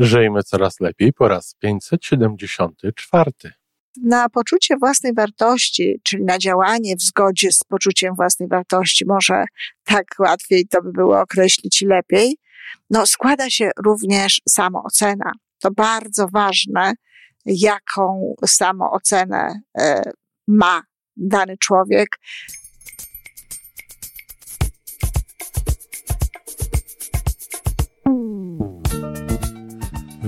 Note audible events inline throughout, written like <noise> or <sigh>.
Żyjmy coraz lepiej po raz 574. Na poczucie własnej wartości, czyli na działanie w zgodzie z poczuciem własnej wartości, może tak łatwiej to by było określić lepiej, no składa się również samoocena. To bardzo ważne, jaką samoocenę e, ma dany człowiek.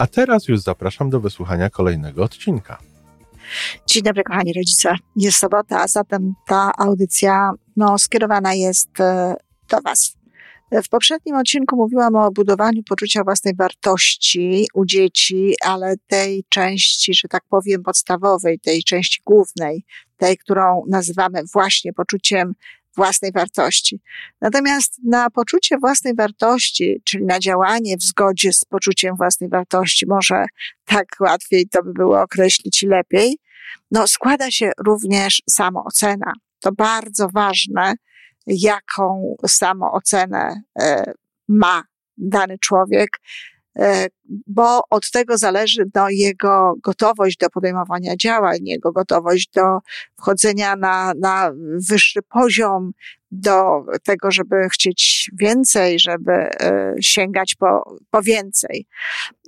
A teraz już zapraszam do wysłuchania kolejnego odcinka. Dzień dobry, kochani rodzice. Jest sobota, a zatem ta audycja no, skierowana jest e, do Was. W poprzednim odcinku mówiłam o budowaniu poczucia własnej wartości u dzieci, ale tej części, że tak powiem, podstawowej, tej części głównej, tej, którą nazywamy właśnie poczuciem własnej wartości. Natomiast na poczucie własnej wartości, czyli na działanie w zgodzie z poczuciem własnej wartości, może tak łatwiej to by było określić lepiej, no składa się również samoocena. To bardzo ważne, jaką samoocenę e, ma dany człowiek, bo od tego zależy no, jego gotowość do podejmowania działań, jego gotowość do wchodzenia na, na wyższy poziom, do tego, żeby chcieć więcej, żeby e, sięgać po, po więcej.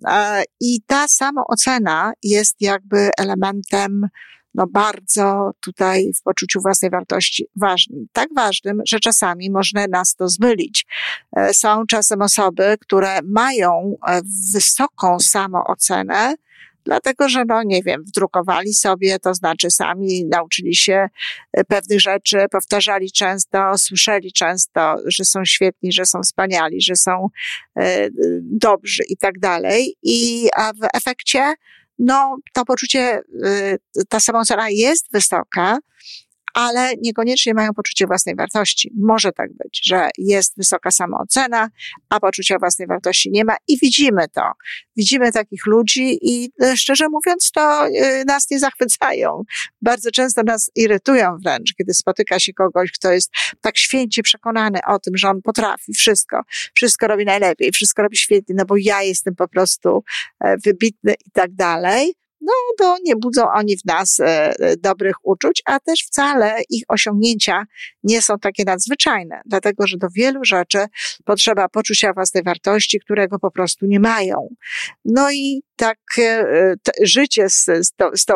E, I ta samoocena jest jakby elementem no bardzo tutaj w poczuciu własnej wartości ważnym. Tak ważnym, że czasami można nas to zmylić. E, są czasem osoby, które mają e, wysoką samoocenę, dlatego że, no nie wiem, wdrukowali sobie, to znaczy sami nauczyli się e, pewnych rzeczy, powtarzali często, słyszeli często, że są świetni, że są wspaniali, że są dobrzy i tak dalej. I w efekcie no to poczucie, y, ta samoocena jest wysoka, ale niekoniecznie mają poczucie własnej wartości. Może tak być, że jest wysoka samoocena, a poczucia własnej wartości nie ma i widzimy to. Widzimy takich ludzi i e, szczerze mówiąc, to e, nas nie zachwycają. Bardzo często nas irytują wręcz, kiedy spotyka się kogoś, kto jest tak święcie przekonany o tym, że on potrafi wszystko, wszystko robi najlepiej, wszystko robi świetnie, no bo ja jestem po prostu e, wybitny i tak dalej no to nie budzą oni w nas e, e, dobrych uczuć, a też wcale ich osiągnięcia nie są takie nadzwyczajne, dlatego że do wielu rzeczy potrzeba poczucia własnej wartości, którego po prostu nie mają. No i tak e, życie z, z, to, z tą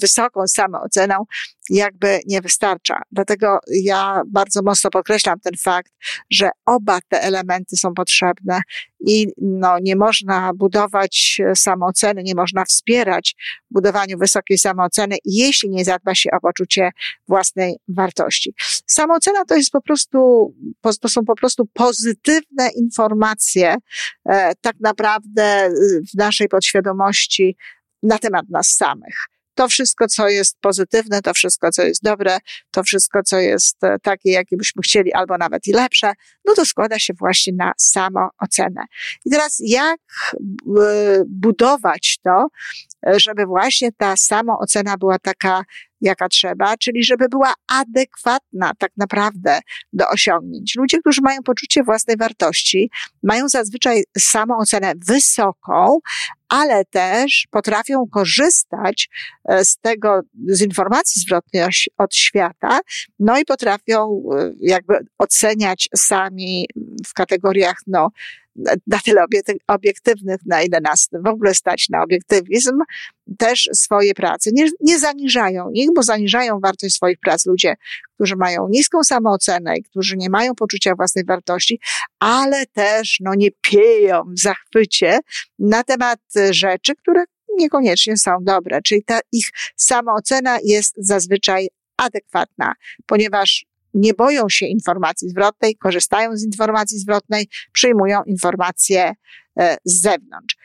wysoką samooceną jakby nie wystarcza. Dlatego ja bardzo mocno podkreślam ten fakt, że oba te elementy są potrzebne i no, nie można budować samooceny, nie można wspierać budowaniu wysokiej samooceny, jeśli nie zadba się o poczucie własnej wartości. Samoocena to jest po prostu, to są po prostu pozytywne informacje, e, tak naprawdę w naszej podświadomości na temat nas samych to wszystko, co jest pozytywne, to wszystko, co jest dobre, to wszystko, co jest e, takie, jakie byśmy chcieli, albo nawet i lepsze, no to składa się właśnie na samoocenę. I teraz jak e, budować to, żeby właśnie ta samoocena była taka, jaka trzeba, czyli żeby była adekwatna tak naprawdę do osiągnięć. Ludzie, którzy mają poczucie własnej wartości, mają zazwyczaj samoocenę wysoką, ale też potrafią korzystać e, z tego, z informacji zwrotnej od świata, no i potrafią e, jakby oceniać sami w kategoriach, no, na tyle obiektywnych, na ile nas w ogóle stać na obiektywizm, też swoje prace. Nie, nie zaniżają ich, bo zaniżają wartość swoich prac ludzie, którzy mają niską samoocenę i którzy nie mają poczucia własnej wartości, ale też no, nie pieją w zachwycie na temat rzeczy, które niekoniecznie są dobre. Czyli ta ich samoocena jest zazwyczaj adekwatna, ponieważ nie boją się informacji zwrotnej, korzystają z informacji zwrotnej, przyjmują informacje e, z zewnątrz.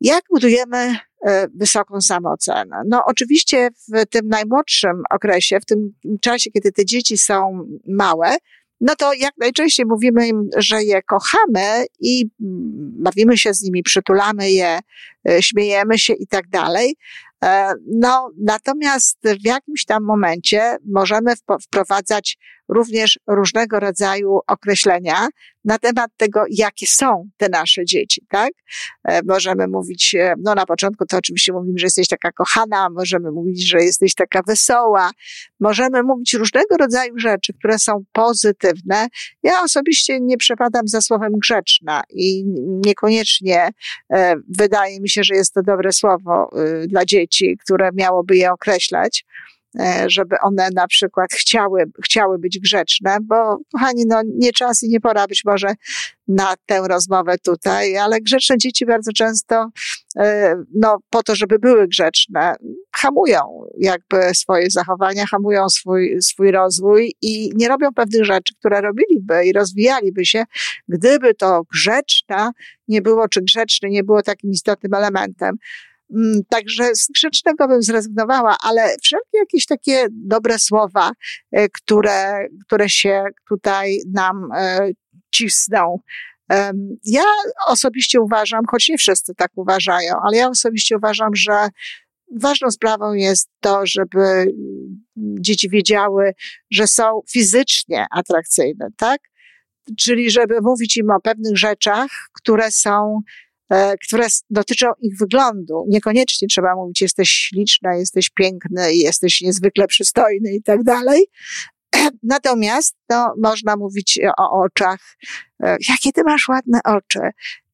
Jak budujemy e, wysoką samoocenę? No, oczywiście w tym najmłodszym okresie, w tym czasie, kiedy te dzieci są małe, no to jak najczęściej mówimy im, że je kochamy i bawimy się z nimi, przytulamy je, e, śmiejemy się i tak dalej. E, no, natomiast w jakimś tam momencie możemy wprowadzać również różnego rodzaju określenia na temat tego, jakie są te nasze dzieci, tak? E, możemy mówić, e, no na początku to oczywiście mówimy, że jesteś taka kochana, możemy mówić, że jesteś taka wesoła, możemy mówić różnego rodzaju rzeczy, które są pozytywne. Ja osobiście nie przepadam za słowem grzeczna i niekoniecznie wydaje mi się, że jest to dobre słowo dla dzieci, które miałoby je określać. E, żeby one na przykład chciały, chciały być grzeczne, bo kochani, no nie czas i nie pora być może na tę rozmowę tutaj, ale grzeczne dzieci bardzo często, e, no po to, żeby były grzeczne, hamują jakby swoje zachowania, hamują swój, swój rozwój i nie robią pewnych rzeczy, które robiliby i rozwijaliby się, gdyby to grzeczna nie było, czy grzeczny nie było takim istotnym elementem. Mm, także z grzecznego bym zrezygnowała, ale wszelkie jakieś takie dobre słowa, e, które, które się tutaj nam e, cisną. Ja osobiście uważam, choć nie wszyscy tak uważają, ale ja osobiście uważam, że ważną sprawą jest to, żeby dzieci wiedziały, że są fizycznie atrakcyjne, tak? Czyli żeby mówić im o pewnych rzeczach, które są które dotyczą ich wyglądu. Niekoniecznie trzeba mówić, jesteś śliczna, jesteś piękny, jesteś niezwykle przystojny i tak dalej. <clears throat> Natomiast no, można mówić o oczach. E, jakie ty masz ładne oczy?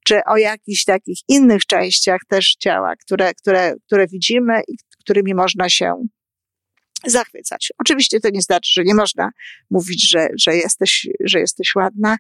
Czy o jakichś takich innych częściach też ciała, które, które, które widzimy i którymi można się zachwycać. Oczywiście to nie znaczy, że nie można mówić, że, że, jesteś, że jesteś ładna.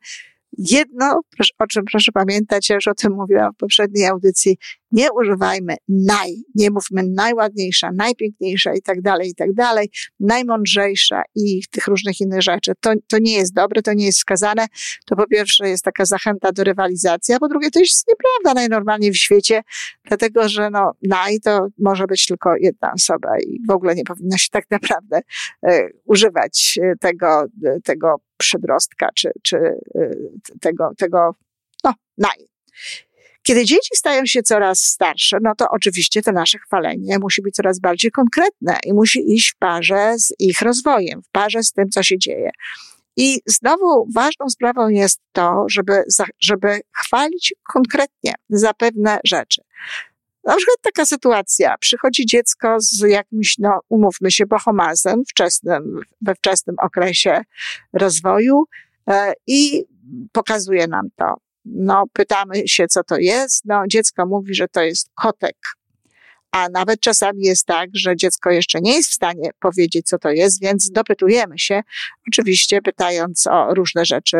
Jedno, o czym proszę pamiętać, ja już o tym mówiłam w poprzedniej audycji, nie używajmy naj, nie mówmy najładniejsza, najpiękniejsza i tak dalej, i tak dalej, najmądrzejsza i tych różnych innych rzeczy. To, to nie jest dobre, to nie jest wskazane. To po pierwsze jest taka zachęta do rywalizacji, a po drugie to jest nieprawda najnormalniej w świecie, dlatego że no, naj to może być tylko jedna osoba i w ogóle nie powinno się tak naprawdę e, używać e, tego, e, tego przedrostka, czy, czy e, tego, tego, no, naj. Kiedy dzieci stają się coraz starsze, no to oczywiście to nasze chwalenie musi być coraz bardziej konkretne i musi iść w parze z ich rozwojem, w parze z tym, co się dzieje. I znowu ważną sprawą jest to, żeby, żeby chwalić konkretnie za pewne rzeczy. Na przykład taka sytuacja, przychodzi dziecko z jakimś, no umówmy się, bohomazem wczesnym, we wczesnym okresie rozwoju e, i pokazuje nam to. No, pytamy się, co to jest. No, dziecko mówi, że to jest kotek. A nawet czasami jest tak, że dziecko jeszcze nie jest w stanie powiedzieć, co to jest, więc dopytujemy się, oczywiście pytając o różne rzeczy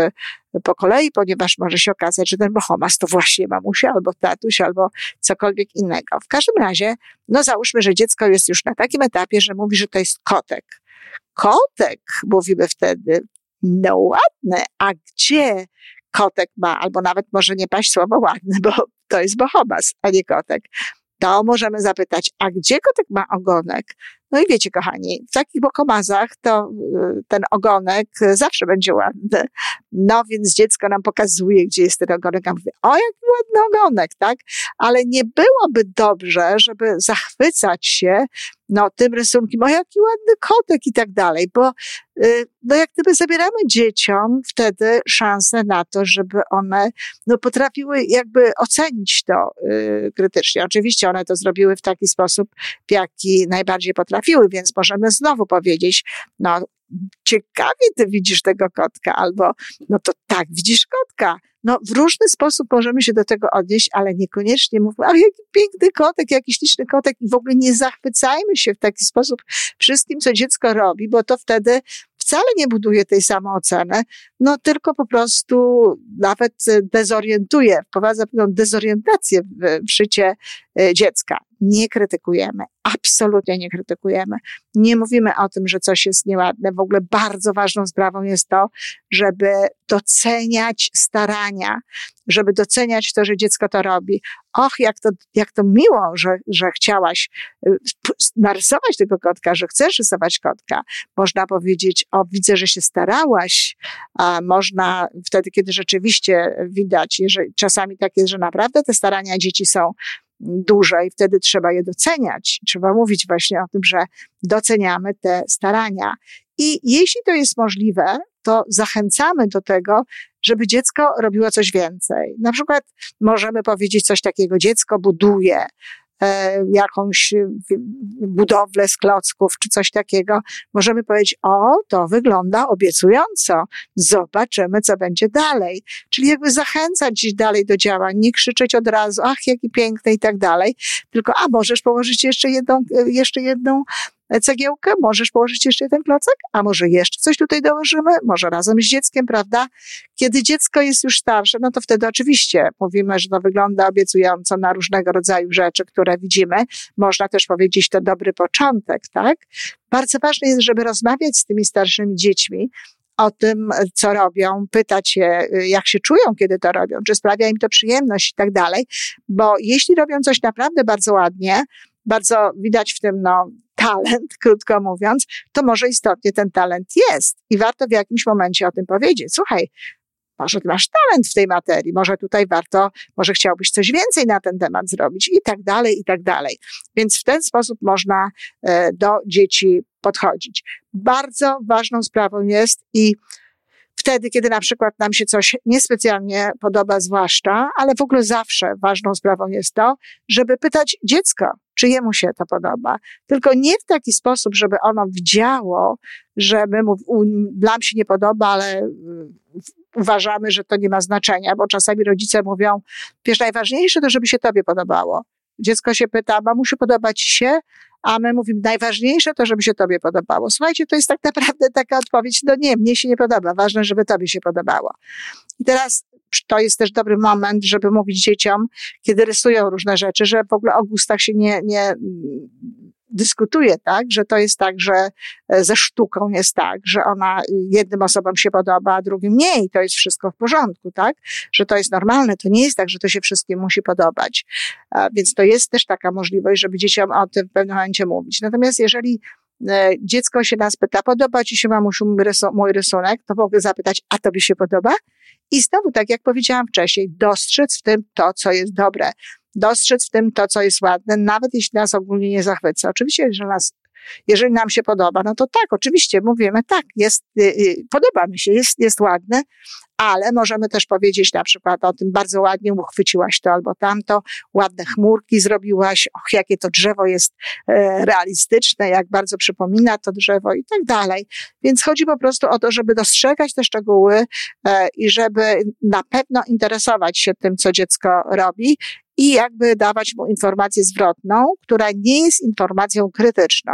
po kolei, ponieważ może się okazać, że ten bohomas to właśnie mamusia albo tatuś albo cokolwiek innego. W każdym razie, no załóżmy, że dziecko jest już na takim etapie, że mówi, że to jest kotek. Kotek, mówimy wtedy, no ładne, a gdzie kotek ma, albo nawet może nie paść słowo ładny, bo to jest bohomas, a nie kotek. To możemy zapytać, a gdzie kotek ma ogonek? No i wiecie, kochani, w takich bokomazach to y, ten ogonek zawsze będzie ładny. No więc dziecko nam pokazuje, gdzie jest ten ogonek, a mówi, o jaki ładny ogonek, tak? Ale nie byłoby dobrze, żeby zachwycać się no, tym rysunkiem, o jaki ładny kotek i tak dalej, bo y, no, jak gdyby zabieramy dzieciom wtedy szansę na to, żeby one no, potrafiły jakby ocenić to y, krytycznie. Oczywiście one to zrobiły w taki sposób, w jaki najbardziej potrafiły, więc możemy znowu powiedzieć, no ciekawie ty widzisz tego kotka, albo no to tak, widzisz kotka. No w różny sposób możemy się do tego odnieść, ale niekoniecznie mówmy, ale jaki piękny kotek, jaki śliczny kotek i w ogóle nie zachwycajmy się w taki sposób wszystkim, co dziecko robi, bo to wtedy wcale nie buduje tej samooceny, no tylko po prostu nawet dezorientuje, wprowadza pewną dezorientację w, w życie e, dziecka. Nie krytykujemy, absolutnie nie krytykujemy. Nie mówimy o tym, że coś jest nieładne. W ogóle bardzo ważną sprawą jest to, żeby doceniać starania, żeby doceniać to, że dziecko to robi. Och, jak to, jak to miło, że, że chciałaś y, narysować tego kotka, że chcesz rysować kotka. Można powiedzieć, o, widzę, że się starałaś, a można wtedy, kiedy rzeczywiście widać, jeżeli czasami tak jest, że naprawdę te starania dzieci są duże i wtedy trzeba je doceniać. Trzeba mówić właśnie o tym, że doceniamy te starania. I jeśli to jest możliwe, to zachęcamy do tego, żeby dziecko robiło coś więcej. Na przykład możemy powiedzieć coś takiego, dziecko buduje, jakąś e, budowlę z klocków czy coś takiego, możemy powiedzieć, o, to wygląda obiecująco, zobaczymy, co będzie dalej. Czyli jakby zachęcać dalej do działań, nie krzyczeć od razu, ach, jaki piękny i tak dalej, tylko, a możesz położyć jeszcze jedną, e, jeszcze jedną cegiełkę, możesz położyć jeszcze jeden klocek, a może jeszcze coś tutaj dołożymy, może razem z dzieckiem, prawda? Kiedy dziecko jest już starsze, no to wtedy oczywiście mówimy, że to wygląda obiecująco na różnego rodzaju rzeczy, które widzimy. Można też powiedzieć, to dobry początek, tak? Bardzo ważne jest, żeby rozmawiać z tymi starszymi dziećmi, o tym, co robią, pytać je, jak się czują, kiedy to robią, czy sprawia im to przyjemność i tak dalej, bo jeśli robią coś naprawdę bardzo ładnie, bardzo widać w tym, no, talent, <laughs> krótko mówiąc, to może istotnie ten talent jest i warto w jakimś momencie o tym powiedzieć. Słuchaj, może masz talent w tej materii, może tutaj warto, może chciałbyś coś więcej na ten temat zrobić i tak dalej, i tak dalej. Więc w ten sposób można e, do dzieci podchodzić. Bardzo ważną sprawą jest i wtedy, kiedy na przykład nam się coś niespecjalnie podoba, zwłaszcza, ale w ogóle zawsze ważną sprawą jest to, żeby pytać dziecko, czy jemu się to podoba. Tylko nie w taki sposób, żeby ono widziało, że my mu, nam się nie podoba, ale y, uważamy, że to nie ma znaczenia, bo czasami rodzice mówią, wiesz, najważniejsze to, żeby się tobie podobało. Dziecko się pyta, mamusiu, podoba ci się? A my mówimy, najważniejsze to, żeby się tobie podobało. Słuchajcie, to jest tak naprawdę taka odpowiedź, no nie, mnie się nie podoba, ważne, żeby tobie się podobało. I teraz to jest też dobry moment, żeby mówić dzieciom, kiedy rysują różne rzeczy, że w ogóle o gustach się nie, nie dyskutuje, tak, że to jest tak, że e, ze sztuką jest tak, że ona jednym osobom się podoba, a drugim nie i to jest wszystko w porządku, tak, że to jest normalne, to nie jest tak, że to się wszystkim musi podobać. Więc to jest też taka możliwość, żeby dzieciom o tym w pewnym momencie mówić. Natomiast jeżeli e, dziecko się nas pyta, podoba ci się mamusiu mój rysunek, to mogę zapytać, a tobie się podoba? I znowu, tak jak powiedziałam wcześniej, dostrzec w tym to, co jest dobre dostrzec w tym to, co jest ładne, nawet jeśli nas ogólnie nie zachwyca. Oczywiście, że nas jeżeli nam się podoba, no to tak, oczywiście mówimy, tak, jest, y, y, podoba mi się, jest, jest ładne, ale możemy też powiedzieć na przykład o tym, bardzo ładnie uchwyciłaś to albo tamto, ładne chmurki zrobiłaś, och, jakie to drzewo jest e, realistyczne, jak bardzo przypomina to drzewo i tak dalej. Więc chodzi po prostu o to, żeby dostrzegać te szczegóły e, i żeby na pewno interesować się tym, co dziecko robi i jakby dawać mu informację zwrotną, która nie jest informacją krytyczną,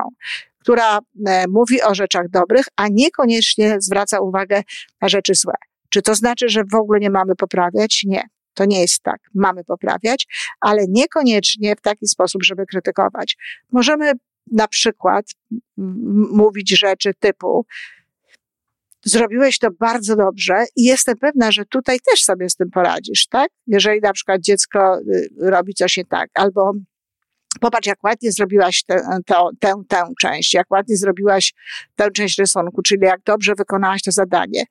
która e, mówi o rzeczach dobrych, a niekoniecznie zwraca uwagę na rzeczy złe. Czy to znaczy, że w ogóle nie mamy poprawiać? Nie. To nie jest tak. Mamy poprawiać, ale niekoniecznie w taki sposób, żeby krytykować. Możemy na przykład mówić rzeczy typu, zrobiłeś to bardzo dobrze i jestem pewna, że tutaj też sobie z tym poradzisz, tak? Jeżeli na przykład dziecko y, robi coś nie tak, albo popatrz, jak ładnie zrobiłaś tę, tę, tę część, jak ładnie zrobiłaś tę część rysunku, czyli jak dobrze wykonałaś to zadanie.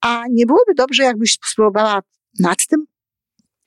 A nie byłoby dobrze, jakbyś spróbowała nad tym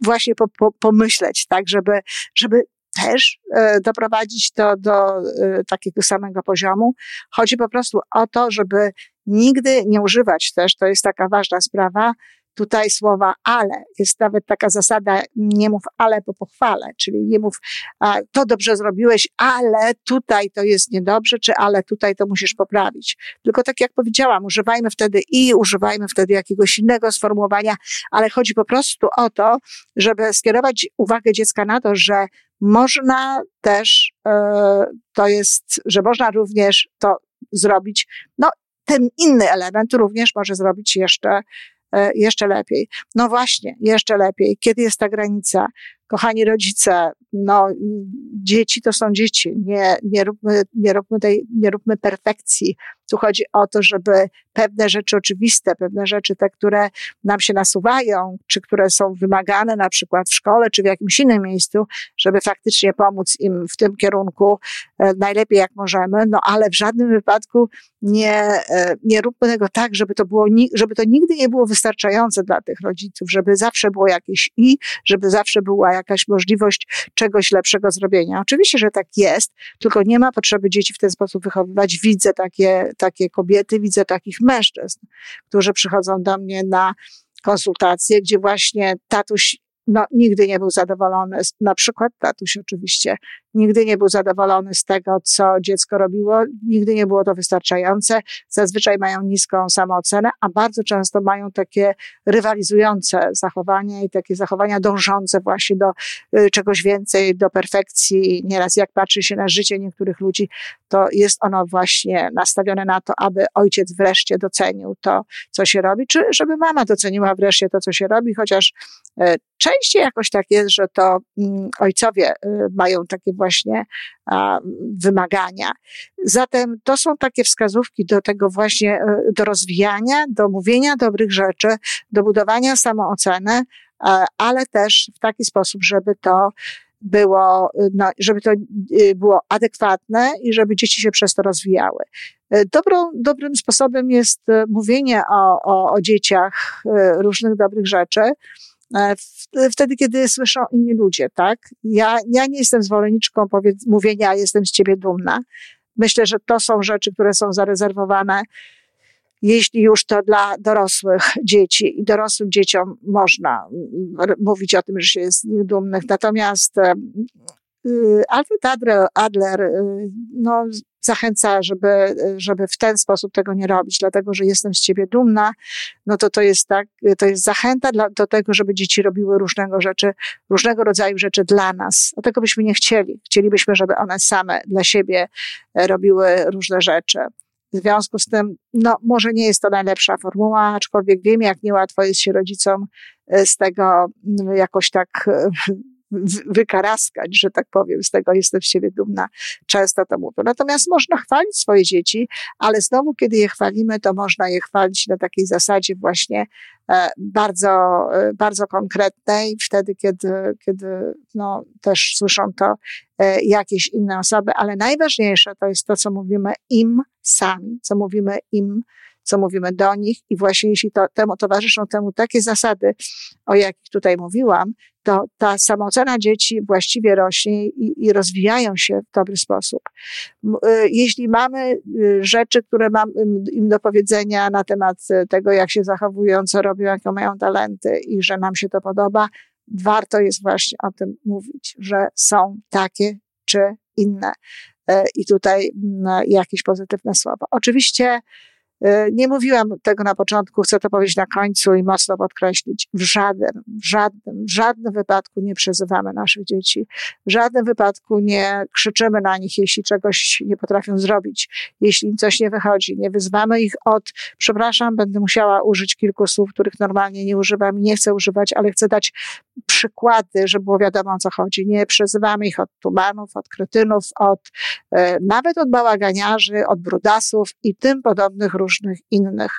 właśnie po, po, pomyśleć, tak, żeby, żeby też e, doprowadzić to do e, takiego samego poziomu. Chodzi po prostu o to, żeby nigdy nie używać też, to jest taka ważna sprawa, tutaj słowa ale. Jest nawet taka zasada, nie mów ale po pochwale, czyli nie mów a, to dobrze zrobiłeś, ale tutaj to jest niedobrze, czy ale tutaj to musisz poprawić. Tylko tak jak powiedziałam, używajmy wtedy i używajmy wtedy jakiegoś innego sformułowania, ale chodzi po prostu o to, żeby skierować uwagę dziecka na to, że można też, e, to jest, że można również to zrobić, no ten inny element również może zrobić jeszcze, e, jeszcze lepiej. No właśnie, jeszcze lepiej. Kiedy jest ta granica? kochani rodzice, no, dzieci to są dzieci. Nie, nie, róbmy, nie, róbmy tej, nie róbmy perfekcji. Tu chodzi o to, żeby pewne rzeczy oczywiste, pewne rzeczy te, które nam się nasuwają, czy które są wymagane na przykład w szkole, czy w jakimś innym miejscu, żeby faktycznie pomóc im w tym kierunku e, najlepiej jak możemy, no ale w żadnym wypadku nie, e, nie róbmy tego tak, żeby to było, żeby to nigdy nie było wystarczające dla tych rodziców, żeby zawsze było jakieś i, żeby zawsze była jakaś możliwość czegoś lepszego zrobienia. Oczywiście, że tak jest, tylko nie ma potrzeby dzieci w ten sposób wychowywać. Widzę takie, takie kobiety, widzę takich mężczyzn, którzy przychodzą do mnie na konsultacje, gdzie właśnie tatuś no, nigdy nie był zadowolony, na przykład tatuś oczywiście, nigdy nie był zadowolony z tego, co dziecko robiło, nigdy nie było to wystarczające. Zazwyczaj mają niską samoocenę, a bardzo często mają takie rywalizujące zachowania i takie zachowania dążące właśnie do y, czegoś więcej, do perfekcji. Nieraz jak patrzy się na życie niektórych ludzi, to jest ono właśnie nastawione na to, aby ojciec wreszcie docenił to, co się robi, czy żeby mama doceniła wreszcie to, co się robi, chociaż y, częściej jakoś tak jest, że to mm, ojcowie y, mają takie właśnie wymagania. Zatem to są takie wskazówki do tego właśnie, e, do rozwijania, do mówienia dobrych rzeczy, do budowania samooceny, e, ale też w taki sposób, żeby to było, no, żeby to e, było adekwatne i żeby dzieci się przez to rozwijały. Dobrą, dobrym sposobem jest mówienie o, o, o dzieciach różnych dobrych rzeczy, E, wtedy, kiedy słyszą inni ludzie, tak? Ja, ja nie jestem zwolenniczką powiedz, mówienia, jestem z ciebie dumna. Myślę, że to są rzeczy, które są zarezerwowane, jeśli już to dla dorosłych dzieci i dorosłym dzieciom można mówić o tym, że się jest z nich dumnych. Natomiast y, Alfred Adler, Adler y, no, zachęca, żeby, żeby w ten sposób tego nie robić, dlatego że jestem z ciebie dumna, no to to jest tak, to jest zachęta dla, do tego, żeby dzieci robiły różnego rzeczy, różnego rodzaju rzeczy dla nas. A tego byśmy nie chcieli. Chcielibyśmy, żeby one same dla siebie e, robiły różne rzeczy. W związku z tym, no, może nie jest to najlepsza formuła, aczkolwiek wiem, jak niełatwo jest się rodzicom e, z tego mm, jakoś tak e, wykaraskać, że tak powiem, z tego jestem z siebie dumna, często to mówię. Natomiast można chwalić swoje dzieci, ale znowu, kiedy je chwalimy, to można je chwalić na takiej zasadzie właśnie e, bardzo, e, bardzo konkretnej, wtedy, kiedy, kiedy no, też słyszą to e, jakieś inne osoby, ale najważniejsze to jest to, co mówimy im sami, co mówimy im co mówimy do nich. I właśnie jeśli to, temu towarzyszą temu takie zasady, o jakich tutaj mówiłam, to ta samoocena dzieci właściwie rośnie i, i rozwijają się w dobry sposób. Y, jeśli mamy y, rzeczy, które mam im do powiedzenia na temat tego, jak się zachowują, co robią, jakie mają talenty i że nam się to podoba, warto jest właśnie o tym mówić, że są takie czy inne. Y, I tutaj jakieś pozytywne słowa. Oczywiście E, nie mówiłam tego na początku, chcę to powiedzieć na końcu i mocno podkreślić. W żadnym, w żadnym, w żadnym wypadku nie przezywamy naszych dzieci. W żadnym wypadku nie krzyczymy na nich, jeśli czegoś nie potrafią zrobić, jeśli im coś nie wychodzi. Nie wyzwamy ich od, przepraszam, będę musiała użyć kilku słów, których normalnie nie używam i nie chcę używać, ale chcę dać przykłady, żeby było wiadomo o co chodzi. Nie przezywamy ich od tumanów, od kretynów, od, e, nawet od bałaganiarzy, od brudasów i tym podobnych różnych różnych innych.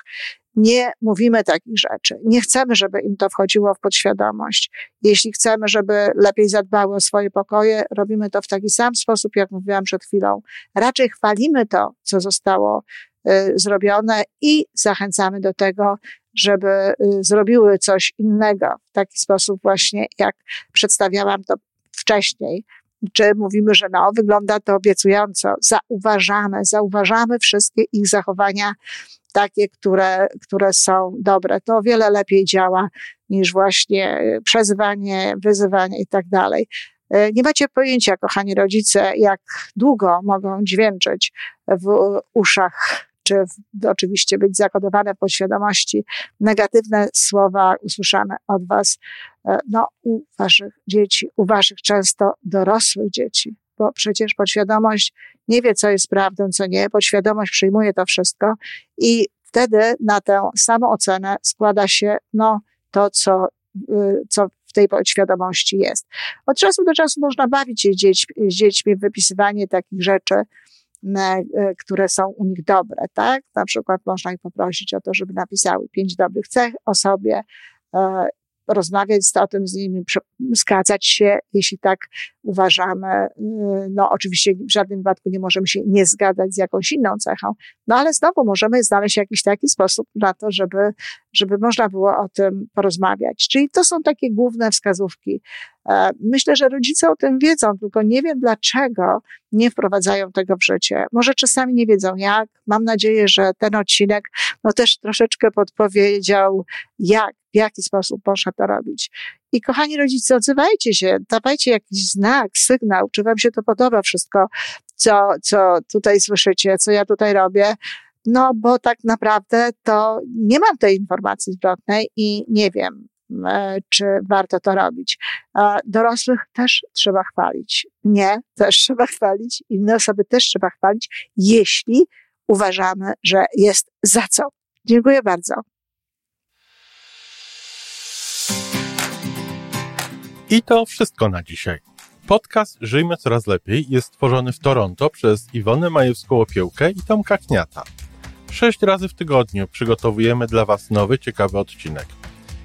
Nie mówimy takich rzeczy. Nie chcemy, żeby im to wchodziło w podświadomość. Jeśli chcemy, żeby lepiej zadbały o swoje pokoje, robimy to w taki sam sposób, jak mówiłam przed chwilą. Raczej chwalimy to, co zostało y, zrobione i zachęcamy do tego, żeby y, zrobiły coś innego w taki sposób właśnie, jak przedstawiałam to wcześniej, czy mówimy, że no, wygląda to obiecująco, zauważamy, zauważamy wszystkie ich zachowania takie, które, które są dobre. To o wiele lepiej działa niż właśnie przezywanie, wyzywanie i tak dalej. E, nie macie pojęcia, kochani rodzice, jak długo mogą dźwięczyć w uszach czy w, oczywiście być zakodowane w podświadomości negatywne słowa usłyszane od Was, e, no, u Waszych dzieci, u Waszych często dorosłych dzieci, bo przecież podświadomość nie wie, co jest prawdą, co nie, podświadomość przyjmuje to wszystko i wtedy na tę samą ocenę składa się, no, to, co, y, co w tej podświadomości jest. Od czasu do czasu można bawić się dziećmi, dziećmi w wypisywanie takich rzeczy, które są u nich dobre, tak? Na przykład można ich poprosić o to, żeby napisały pięć dobrych cech o sobie e, rozmawiać o tym z nimi, zgadzać się, jeśli tak uważamy. Y, no, oczywiście w żadnym wypadku nie możemy się nie zgadzać z jakąś inną cechą, no ale znowu możemy znaleźć jakiś taki sposób na to, żeby, żeby można było o tym porozmawiać. Czyli to są takie główne wskazówki. E, myślę, że rodzice o tym wiedzą, tylko nie wiem dlaczego nie wprowadzają tego w życie. Może czasami nie wiedzą jak. Mam nadzieję, że ten odcinek no też troszeczkę podpowiedział, jak w jaki sposób można to robić. I kochani rodzice, odzywajcie się, dawajcie jakiś znak, sygnał, czy wam się to podoba wszystko, co, co tutaj słyszycie, co ja tutaj robię. No, bo tak naprawdę to nie mam tej informacji zwrotnej i nie wiem, czy warto to robić. Dorosłych też trzeba chwalić. Nie, też trzeba chwalić. Inne osoby też trzeba chwalić, jeśli uważamy, że jest za co. Dziękuję bardzo. I to wszystko na dzisiaj. Podcast Żyjmy Coraz Lepiej jest stworzony w Toronto przez Iwonę Majewską-Opiełkę i Tomka Kniata. Sześć razy w tygodniu przygotowujemy dla Was nowy, ciekawy odcinek.